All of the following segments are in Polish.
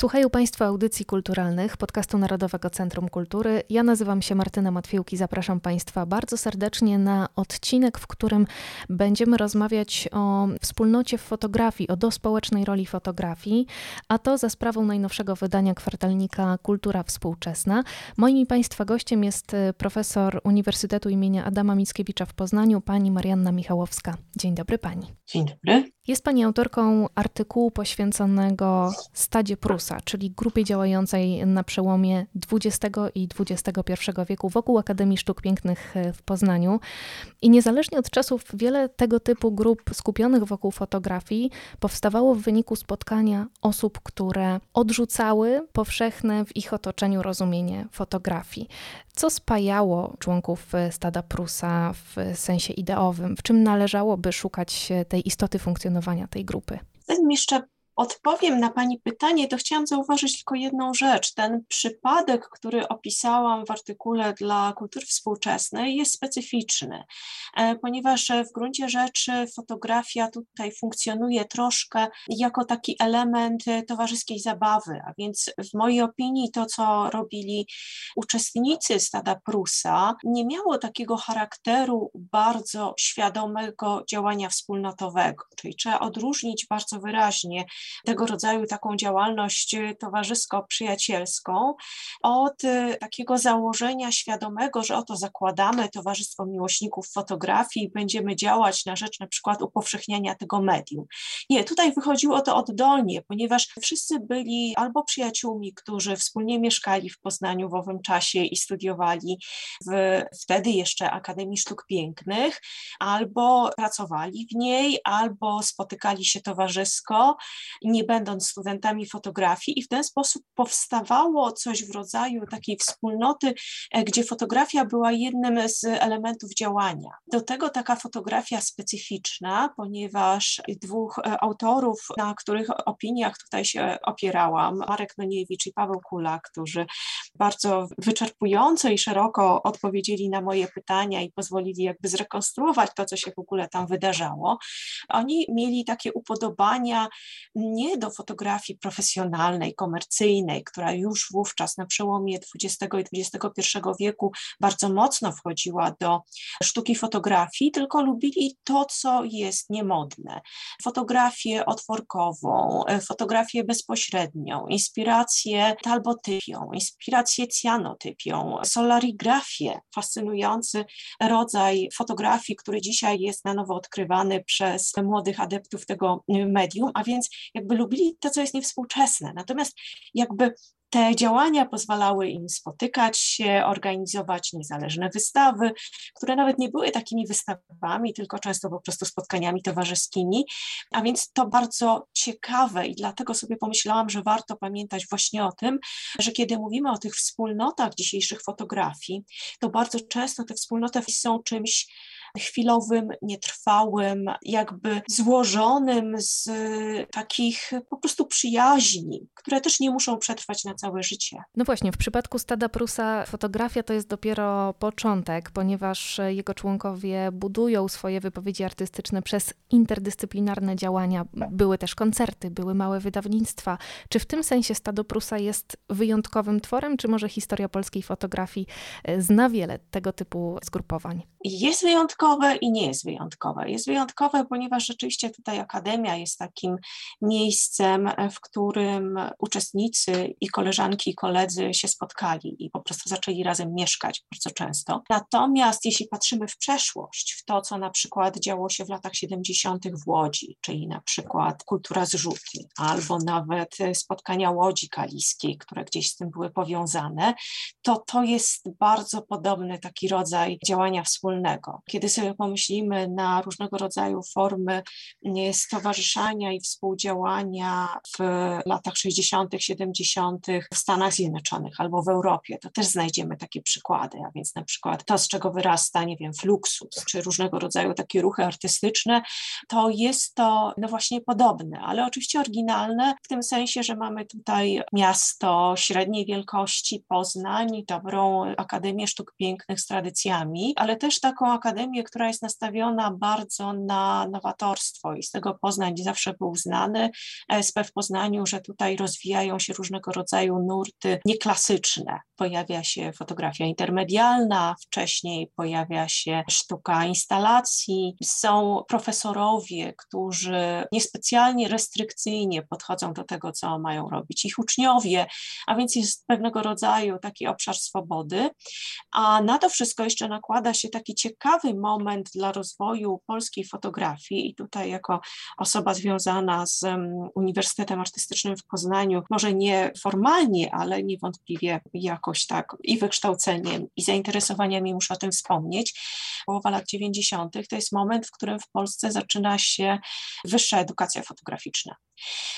Słuchają Państwo audycji kulturalnych podcastu Narodowego Centrum Kultury. Ja nazywam się Martyna Matwiłki. Zapraszam Państwa bardzo serdecznie na odcinek, w którym będziemy rozmawiać o wspólnocie w fotografii, o dospołecznej roli fotografii, a to za sprawą najnowszego wydania kwartalnika Kultura Współczesna. Moim Państwa gościem jest e, profesor Uniwersytetu imienia Adama Mickiewicza w Poznaniu, pani Marianna Michałowska. Dzień dobry Pani. Dzień dobry. Jest Pani autorką artykułu poświęconego Stadzie Prusa, czyli grupie działającej na przełomie XX i XXI wieku wokół Akademii Sztuk Pięknych w Poznaniu. I niezależnie od czasów, wiele tego typu grup skupionych wokół fotografii powstawało w wyniku spotkania osób, które odrzucały powszechne w ich otoczeniu rozumienie fotografii. Co spajało członków stada Prusa w sensie ideowym? W czym należałoby szukać tej istoty funkcjonowania tej grupy? Zanim jeszcze odpowiem na Pani pytanie, to chciałam zauważyć tylko jedną rzecz. Ten przypadek, który opisałam w artykule dla kultury współczesnej, jest specyficzny, e, ponieważ w gruncie rzeczy fotografia tutaj funkcjonuje troszkę jako taki element towarzyskiej zabawy, a więc w mojej opinii to, co robili uczestnicy stada Prusa, nie miało takiego charakteru bardzo świadomego działania wspólnotowego, czyli trzeba odróżnić bardzo wyraźnie tego rodzaju taką działalność towarzysko-przyjacielską od y, takiego założenia świadomego, że oto zakładamy Towarzystwo Miłośników Fotografii i będziemy działać na rzecz na przykład upowszechniania tego medium. Nie, tutaj wychodziło to oddolnie, ponieważ wszyscy byli albo przyjaciółmi, którzy wspólnie mieszkali w Poznaniu w owym czasie i studiowali w wtedy jeszcze Akademii Sztuk Pięknych, albo pracowali w niej, albo spotykali się towarzysko nie będąc studentami fotografii, i w ten sposób powstawało coś w rodzaju takiej wspólnoty, e, gdzie fotografia była jednym z elementów działania. Do tego taka fotografia specyficzna, ponieważ dwóch e, autorów, na których opiniach tutaj się opierałam, Marek Noniewicz i Paweł Kula, którzy bardzo wyczerpująco i szeroko odpowiedzieli na moje pytania i pozwolili jakby zrekonstruować to, co się w ogóle tam wydarzało. Oni mieli takie upodobania nie do fotografii profesjonalnej, komercyjnej, która już wówczas na przełomie XX i XXI wieku bardzo mocno wchodziła do sztuki fotografii, tylko lubili to, co jest niemodne. Fotografię otworkową, fotografię bezpośrednią, inspirację talbotypią, inspirację cyanotypią, solarigrafię, fascynujący rodzaj fotografii, który dzisiaj jest na nowo odkrywany przez młodych adeptów tego medium, a więc jakby lubili to, co jest niewspółczesne. Natomiast jakby te działania pozwalały im spotykać się, organizować niezależne wystawy, które nawet nie były takimi wystawami, tylko często po prostu spotkaniami towarzyskimi. A więc to bardzo ciekawe i dlatego sobie pomyślałam, że warto pamiętać właśnie o tym, że kiedy mówimy o tych wspólnotach dzisiejszych fotografii, to bardzo często te wspólnoty są czymś chwilowym, nietrwałym, jakby złożonym z takich po prostu przyjaźni, które też nie muszą przetrwać na całe życie. No właśnie, w przypadku Stada Prusa fotografia to jest dopiero początek, ponieważ jego członkowie budują swoje wypowiedzi artystyczne przez interdyscyplinarne działania. Były też koncerty, były małe wydawnictwa. Czy w tym sensie Stado Prusa jest wyjątkowym tworem, czy może historia polskiej fotografii e, zna wiele tego typu zgrupowań? Jest wyjątkowe i nie jest wyjątkowe. Jest wyjątkowe, ponieważ rzeczywiście tutaj Akademia jest takim miejscem, w którym uczestnicy i koleżanki i koledzy się spotkali i po prostu zaczęli razem mieszkać bardzo często. Natomiast jeśli patrzymy w przeszłość, w to, co na przykład działo się w latach 70. w Łodzi, czyli na przykład kultura zrzuty, albo nawet spotkania Łodzi Kaliskiej, które gdzieś z tym były powiązane, to to jest bardzo podobny taki rodzaj działania wspólnego. Kiedy sobie pomyślimy na różnego rodzaju formy stowarzyszania i współdziałania w latach 60., 70. w Stanach Zjednoczonych albo w Europie, to też znajdziemy takie przykłady, a więc na przykład to, z czego wyrasta, nie wiem, fluxus, czy różnego rodzaju takie ruchy artystyczne, to jest to no właśnie podobne, ale oczywiście oryginalne w tym sensie, że mamy tutaj miasto średniej wielkości, Poznań, dobrą Akademię Sztuk Pięknych z tradycjami, ale też taką akademię która jest nastawiona bardzo na nowatorstwo i z tego Poznań zawsze był znany, ESP w Poznaniu, że tutaj rozwijają się różnego rodzaju nurty nieklasyczne. Pojawia się fotografia intermedialna, wcześniej pojawia się sztuka instalacji, są profesorowie, którzy niespecjalnie restrykcyjnie podchodzą do tego, co mają robić ich uczniowie, a więc jest pewnego rodzaju taki obszar swobody, a na to wszystko jeszcze nakłada się taki ciekawy moment dla rozwoju polskiej fotografii i tutaj jako osoba związana z Uniwersytetem Artystycznym w Poznaniu, może nie formalnie, ale niewątpliwie jakoś tak i wykształceniem i zainteresowaniami muszę o tym wspomnieć. Połowa lat 90. to jest moment, w którym w Polsce zaczyna się wyższa edukacja fotograficzna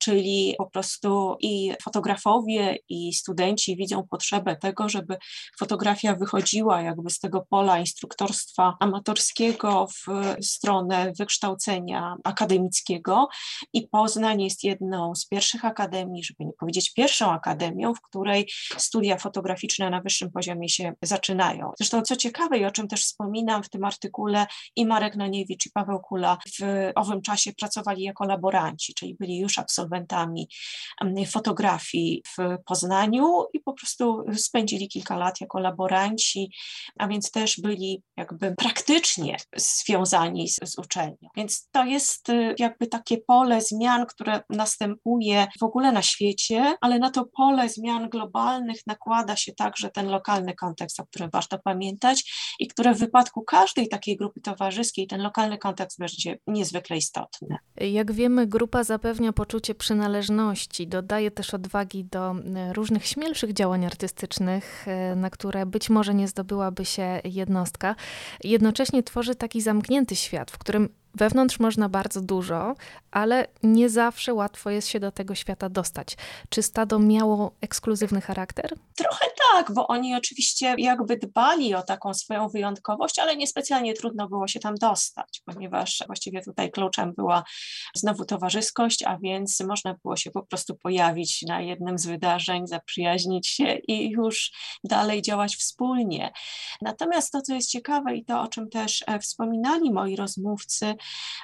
czyli po prostu i fotografowie, i studenci widzą potrzebę tego, żeby fotografia wychodziła jakby z tego pola instruktorstwa amatorskiego w stronę wykształcenia akademickiego i Poznań jest jedną z pierwszych akademii, żeby nie powiedzieć pierwszą akademią, w której studia fotograficzne na wyższym poziomie się zaczynają. Zresztą co ciekawe i o czym też wspominam w tym artykule i Marek Naniewicz i Paweł Kula w owym czasie pracowali jako laboranci, czyli byli już absolwentami fotografii w Poznaniu i po prostu spędzili kilka lat jako laboranci, a więc też byli jakby praktycznie związani z, z uczelnią. Więc to jest y, jakby takie pole zmian, które następuje w ogóle na świecie, ale na to pole zmian globalnych nakłada się także ten lokalny kontekst, o którym warto pamiętać i które w wypadku każdej takiej grupy towarzyskiej ten lokalny kontekst będzie niezwykle istotny. Jak wiemy, grupa zapewnia poczucie przynależności, dodaje też odwagi do e, różnych śmielszych działań artystycznych, e, na które być może nie zdobyłaby się jednostka. Jednocześnie tworzy taki zamknięty świat, w którym Wewnątrz można bardzo dużo, ale nie zawsze łatwo jest się do tego świata dostać. Czy stado miało ekskluzywny charakter? Trochę tak, bo oni oczywiście jakby dbali o taką swoją wyjątkowość, ale niespecjalnie trudno było się tam dostać, ponieważ właściwie tutaj kluczem była znowu towarzyskość, a więc można było się po prostu pojawić na jednym z wydarzeń, zaprzyjaźnić się i już dalej działać wspólnie. Natomiast to, co jest ciekawe i to, o czym też e, wspominali moi rozmówcy,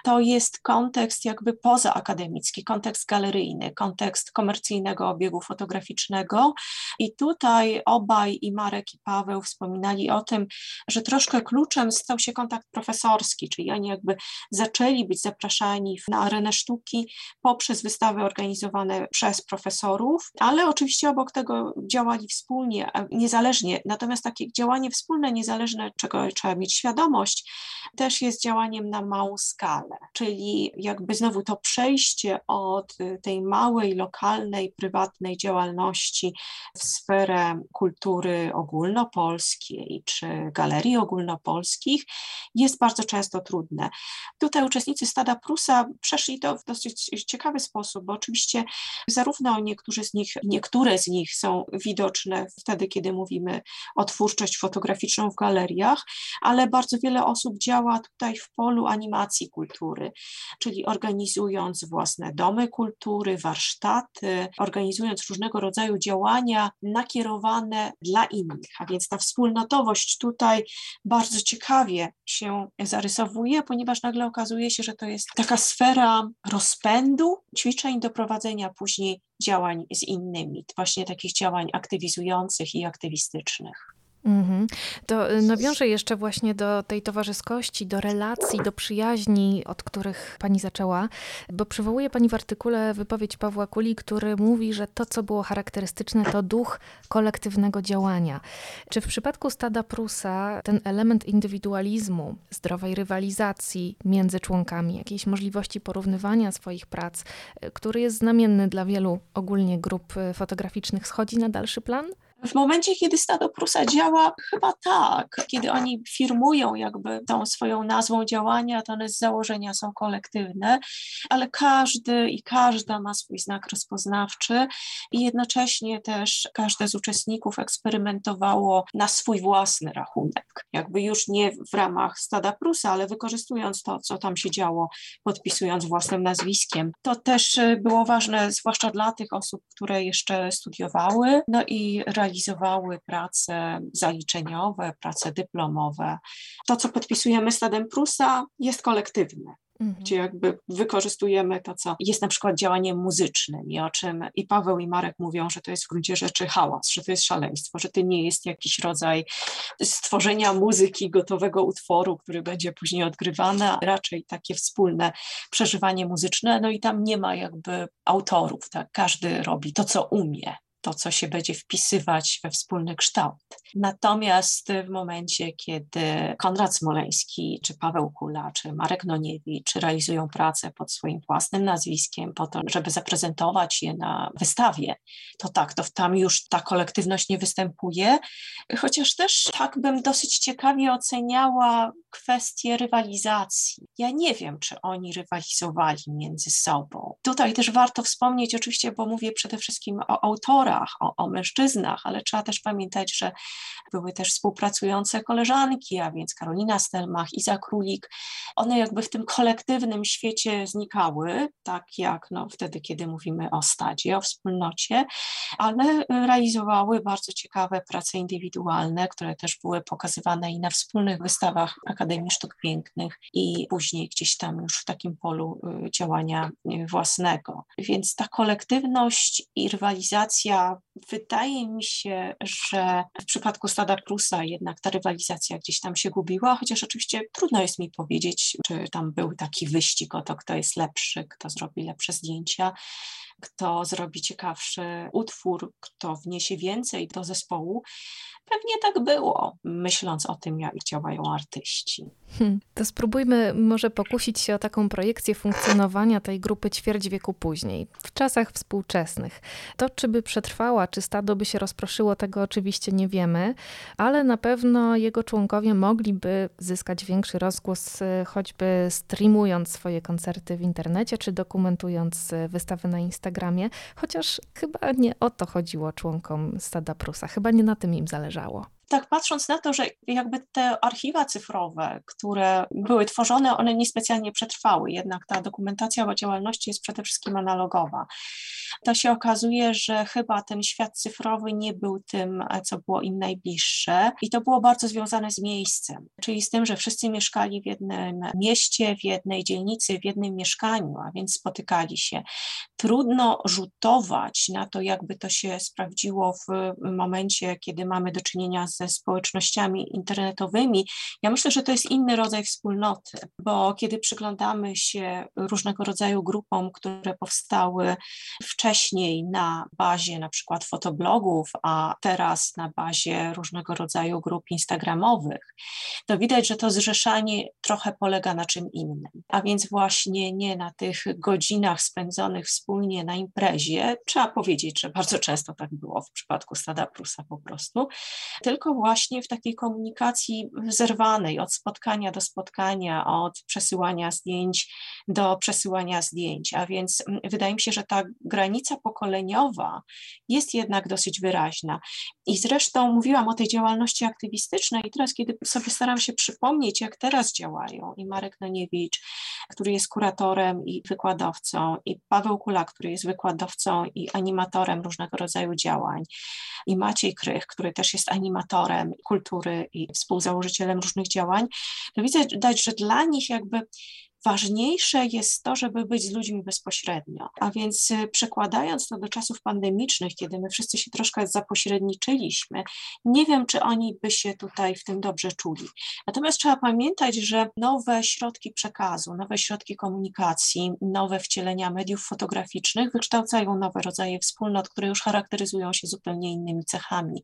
to jest kontekst jakby pozaakademicki, kontekst galeryjny, kontekst komercyjnego obiegu fotograficznego. I tutaj obaj, i Marek, i Paweł wspominali o tym, że troszkę kluczem stał się kontakt profesorski, czyli oni jakby zaczęli być zapraszani na arenę sztuki poprzez wystawy organizowane przez profesorów, ale oczywiście obok tego działali wspólnie, niezależnie. Natomiast takie działanie wspólne, niezależne, czego trzeba mieć świadomość, też jest działaniem na małą skalę, czyli jakby znowu to przejście od tej małej, lokalnej, prywatnej działalności w sferę kultury ogólnopolskiej czy galerii ogólnopolskich jest bardzo często trudne. Tutaj uczestnicy Stada Prusa przeszli to w dosyć ciekawy sposób, bo oczywiście zarówno niektórzy z nich, niektóre z nich są widoczne wtedy, kiedy mówimy o twórczość fotograficzną w galeriach, ale bardzo wiele osób działa tutaj w polu animacji kultury, czyli organizując własne domy kultury, warsztaty, organizując różnego rodzaju działania nakierowane dla innych. A więc ta wspólnotowość tutaj bardzo ciekawie się zarysowuje, ponieważ nagle okazuje się, że to jest taka sfera rozpędu ćwiczeń do prowadzenia później działań z innymi, właśnie takich działań aktywizujących i aktywistycznych. Mhm. To y, nawiążę jeszcze właśnie do tej towarzyskości, do relacji, do przyjaźni, od których pani zaczęła, bo przywołuje pani w artykule wypowiedź Pawła Kuli, który mówi, że to, co było charakterystyczne, to duch kolektywnego działania. Czy w przypadku stada Prusa ten element indywidualizmu, zdrowej rywalizacji między członkami, jakiejś możliwości porównywania swoich prac, y, który jest znamienny dla wielu ogólnie grup y, fotograficznych, schodzi na dalszy plan? W momencie, kiedy stado Prusa działa, chyba tak. Kiedy oni firmują jakby tą swoją nazwą działania, to one z założenia są kolektywne, ale każdy i każda ma swój znak rozpoznawczy i jednocześnie też każde z uczestników eksperymentowało na swój własny rachunek. Jakby już nie w ramach stada Prusa, ale wykorzystując to, co tam się działo, podpisując własnym nazwiskiem. To też było ważne, zwłaszcza dla tych osób, które jeszcze studiowały, no i realizowały realizowały prace zaliczeniowe, prace dyplomowe. To, co podpisujemy Stadem Prusa, jest kolektywne mhm. gdzie jakby wykorzystujemy to, co jest na przykład działaniem muzycznym i o czym i Paweł i Marek mówią, że to jest w gruncie rzeczy hałas, że to jest szaleństwo, że to nie jest jakiś rodzaj stworzenia muzyki, gotowego utworu, który będzie później odgrywany, a raczej takie wspólne przeżywanie muzyczne, no i tam nie ma jakby autorów, tak? każdy robi to, co umie to, co się będzie wpisywać we wspólny kształt. Natomiast w momencie, kiedy Konrad Smoleński, czy Paweł Kula, czy Marek Noniewicz realizują pracę pod swoim własnym nazwiskiem, po to, żeby zaprezentować je na wystawie, to tak, to tam już ta kolektywność nie występuje, chociaż też tak bym dosyć ciekawie oceniała kwestię rywalizacji. Ja nie wiem, czy oni rywalizowali między sobą. Tutaj też warto wspomnieć, oczywiście, bo mówię przede wszystkim o autorach, autorach, o, o mężczyznach, ale trzeba też pamiętać, że były też współpracujące koleżanki, a więc Karolina Stelmach, Iza Królik. One jakby w tym kolektywnym świecie znikały, tak jak no, wtedy, kiedy mówimy o stadzie, o wspólnocie, ale realizowały bardzo ciekawe prace indywidualne, które też były pokazywane i na wspólnych wystawach Akademii Sztuk Pięknych i później gdzieś tam już w takim polu y, działania własnego. Więc ta kolektywność i rywalizacja job. Wydaje mi się, że w przypadku stada Prusa jednak ta rywalizacja gdzieś tam się gubiła, chociaż oczywiście trudno jest mi powiedzieć, czy tam był taki wyścig o to, kto jest lepszy, kto zrobi lepsze zdjęcia kto zrobi ciekawszy utwór, kto wniesie więcej do zespołu. Pewnie tak było, myśląc o tym, jak działają artyści. Hmm, to spróbujmy może pokusić się o taką projekcję funkcjonowania tej grupy ćwierć wieku później, w czasach współczesnych. To, czy by przetrwała, czy stado by się rozproszyło, tego oczywiście nie wiemy, ale na pewno jego członkowie mogliby zyskać większy rozgłos, y, choćby streamując swoje koncerty w internecie, czy dokumentując y, wystawy na Instagramie, chociaż chyba nie o to chodziło członkom stada Prusa, chyba nie na tym im zależało tak patrząc na to, że jakby te archiwa cyfrowe, które były tworzone, one niespecjalnie przetrwały, jednak ta dokumentacja o działalności jest przede wszystkim analogowa. To się okazuje, że chyba ten świat cyfrowy nie był tym, co było im najbliższe i to było bardzo związane z miejscem, czyli z tym, że wszyscy mieszkali w jednym mieście, w jednej dzielnicy, w jednym mieszkaniu, a więc spotykali się. Trudno rzutować na to, jakby to się sprawdziło w momencie, kiedy mamy do czynienia z ze społecznościami internetowymi, ja myślę, że to jest inny rodzaj wspólnoty, bo kiedy przyglądamy się różnego rodzaju grupom, które powstały wcześniej na bazie na przykład fotoblogów, a teraz na bazie różnego rodzaju grup instagramowych, to widać, że to zrzeszanie trochę polega na czym innym, a więc właśnie nie na tych godzinach spędzonych wspólnie na imprezie, trzeba powiedzieć, że bardzo często tak było w przypadku Stada Prusa po prostu, tylko tylko właśnie w takiej komunikacji zerwanej od spotkania do spotkania, od przesyłania zdjęć do przesyłania zdjęć. A więc mm, wydaje mi się, że ta granica pokoleniowa jest jednak dosyć wyraźna. I zresztą mówiłam o tej działalności aktywistycznej i teraz, kiedy sobie staram się przypomnieć, jak teraz działają i Marek Noniewicz, który jest kuratorem i wykładowcą, i Paweł Kula, który jest wykładowcą i animatorem różnego rodzaju działań, i Maciej Krych, który też jest animatorem, kultury i współzałożycielem różnych działań, to widać, że dla nich jakby Ważniejsze jest to, żeby być z ludźmi bezpośrednio. A więc y, przekładając to do czasów pandemicznych, kiedy my wszyscy się troszkę zapośredniczyliśmy, nie wiem, czy oni by się tutaj w tym dobrze czuli. Natomiast trzeba pamiętać, że nowe środki przekazu, nowe środki komunikacji, nowe wcielenia mediów fotograficznych wykształcają nowe rodzaje wspólnot, które już charakteryzują się zupełnie innymi cechami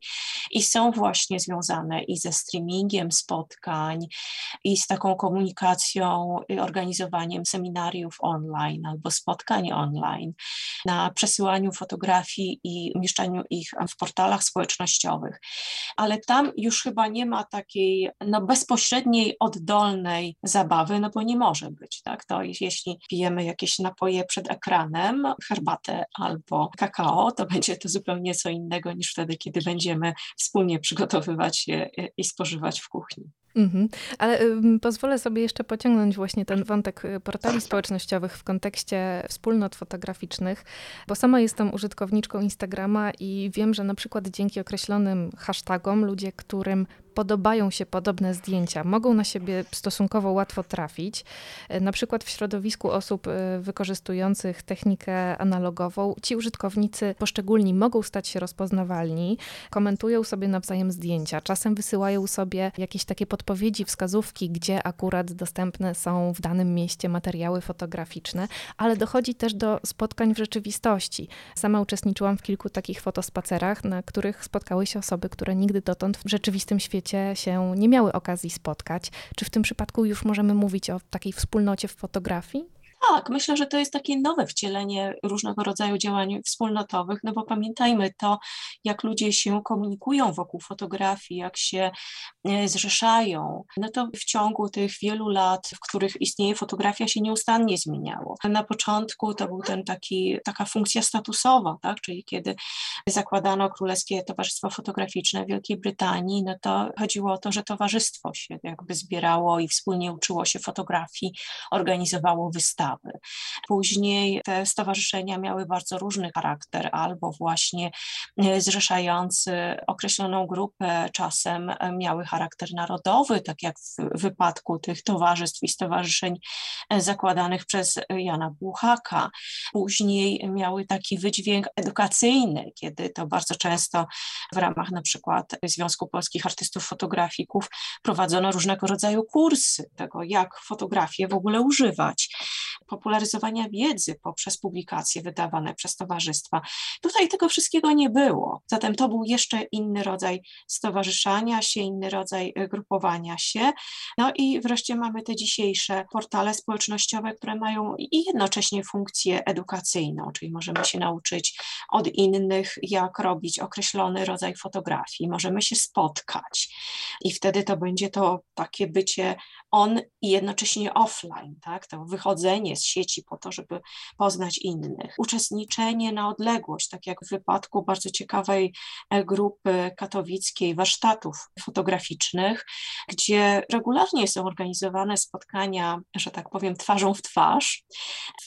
i są właśnie związane i ze streamingiem spotkań, i z taką komunikacją organizacyjną organizowaniem seminariów online albo spotkań online, na przesyłaniu fotografii i umieszczaniu ich w portalach społecznościowych. Ale tam już chyba nie ma takiej no, bezpośredniej, oddolnej zabawy, no bo nie może być. Tak? To jeśli pijemy jakieś napoje przed ekranem, herbatę albo kakao, to będzie to zupełnie co innego niż wtedy, kiedy będziemy wspólnie przygotowywać je i spożywać w kuchni. Mhm. Ale y, pozwolę sobie jeszcze pociągnąć właśnie ten wątek y, portali społecznościowych w kontekście wspólnot fotograficznych, bo sama jestem użytkowniczką Instagrama i wiem, że na przykład dzięki określonym hashtagom ludzie, którym podobają się podobne zdjęcia, mogą na siebie stosunkowo łatwo trafić. E, na przykład w środowisku osób e, wykorzystujących technikę analogową, ci użytkownicy poszczególni mogą stać się rozpoznawalni, komentują sobie nawzajem zdjęcia, czasem wysyłają sobie jakieś takie podpowiedzi, wskazówki, gdzie akurat dostępne są w danym mieście materiały fotograficzne, ale dochodzi też do spotkań w rzeczywistości. Sama uczestniczyłam w kilku takich fotospacerach, na których spotkały się osoby, które nigdy dotąd w rzeczywistym świecie świecie się nie miały okazji spotkać. Czy w tym przypadku już możemy mówić o takiej wspólnocie w fotografii? Tak, myślę, że to jest takie nowe wcielenie różnego rodzaju działań wspólnotowych, no bo pamiętajmy to, jak ludzie się komunikują wokół fotografii, jak się e, zrzeszają, no to w ciągu tych wielu lat, w których istnieje fotografia, się nieustannie zmieniało. Na początku to był ten taki, taka funkcja statusowa, tak? czyli kiedy zakładano Królewskie Towarzystwo Fotograficzne w Wielkiej Brytanii, no to chodziło o to, że towarzystwo się jakby zbierało i wspólnie uczyło się fotografii, organizowało wystawy Później te stowarzyszenia miały bardzo różny charakter, albo właśnie e, zrzeszający określoną grupę, czasem miały charakter narodowy, tak jak w wypadku tych towarzystw i stowarzyszeń e, zakładanych przez Jana Buchaka. Później miały taki wydźwięk edukacyjny, kiedy to bardzo często w ramach na przykład Związku Polskich Artystów Fotografików prowadzono różnego rodzaju kursy tego, jak fotografię w ogóle używać popularyzowania wiedzy poprzez publikacje wydawane przez towarzystwa. Tutaj tego wszystkiego nie było. Zatem to był jeszcze inny rodzaj stowarzyszania się, inny rodzaj y, grupowania się. No i wreszcie mamy te dzisiejsze portale społecznościowe, które mają i jednocześnie funkcję edukacyjną, czyli możemy się nauczyć od innych, jak robić określony rodzaj fotografii, możemy się spotkać i wtedy to będzie to takie bycie on i jednocześnie offline, tak? to wychodzenie z sieci po to, żeby poznać innych. Uczestniczenie na odległość, tak jak w wypadku bardzo ciekawej e, grupy katowickiej warsztatów fotograficznych, gdzie regularnie są organizowane spotkania, że tak powiem, twarzą w twarz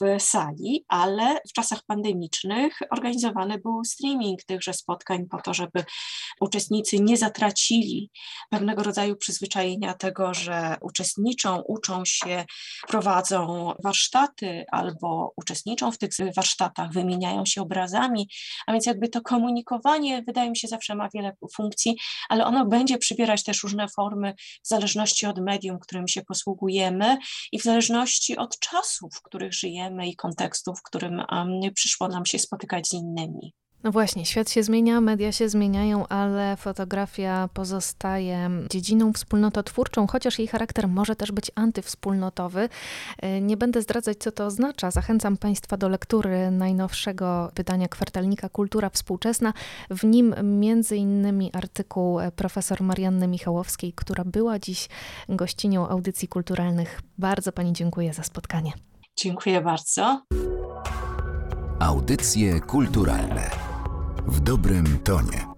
w sali, ale w czasach pandemicznych organizowany był streaming tychże spotkań po to, żeby uczestnicy nie zatracili pewnego rodzaju przyzwyczajenia tego, że uczestniczą, uczą się, prowadzą warsztaty albo uczestniczą w tych warsztatach, wymieniają się obrazami, a więc jakby to komunikowanie wydaje mi się zawsze ma wiele funkcji, ale ono będzie przybierać też różne formy w zależności od medium, którym się posługujemy i w zależności od czasów, w których żyjemy i kontekstów, w którym przyszło nam się spotykać z innymi. No właśnie, świat się zmienia, media się zmieniają, ale fotografia pozostaje dziedziną wspólnototwórczą, chociaż jej charakter może też być antywspólnotowy. E, nie będę zdradzać, co to oznacza. Zachęcam Państwa do lektury najnowszego wydania kwartalnika Kultura Współczesna. W nim między innymi artykuł profesor Marianny Michałowskiej, która była dziś gościnią audycji kulturalnych. Bardzo Pani dziękuję za spotkanie. Dziękuję bardzo. Audycje kulturalne w dobrym tonie.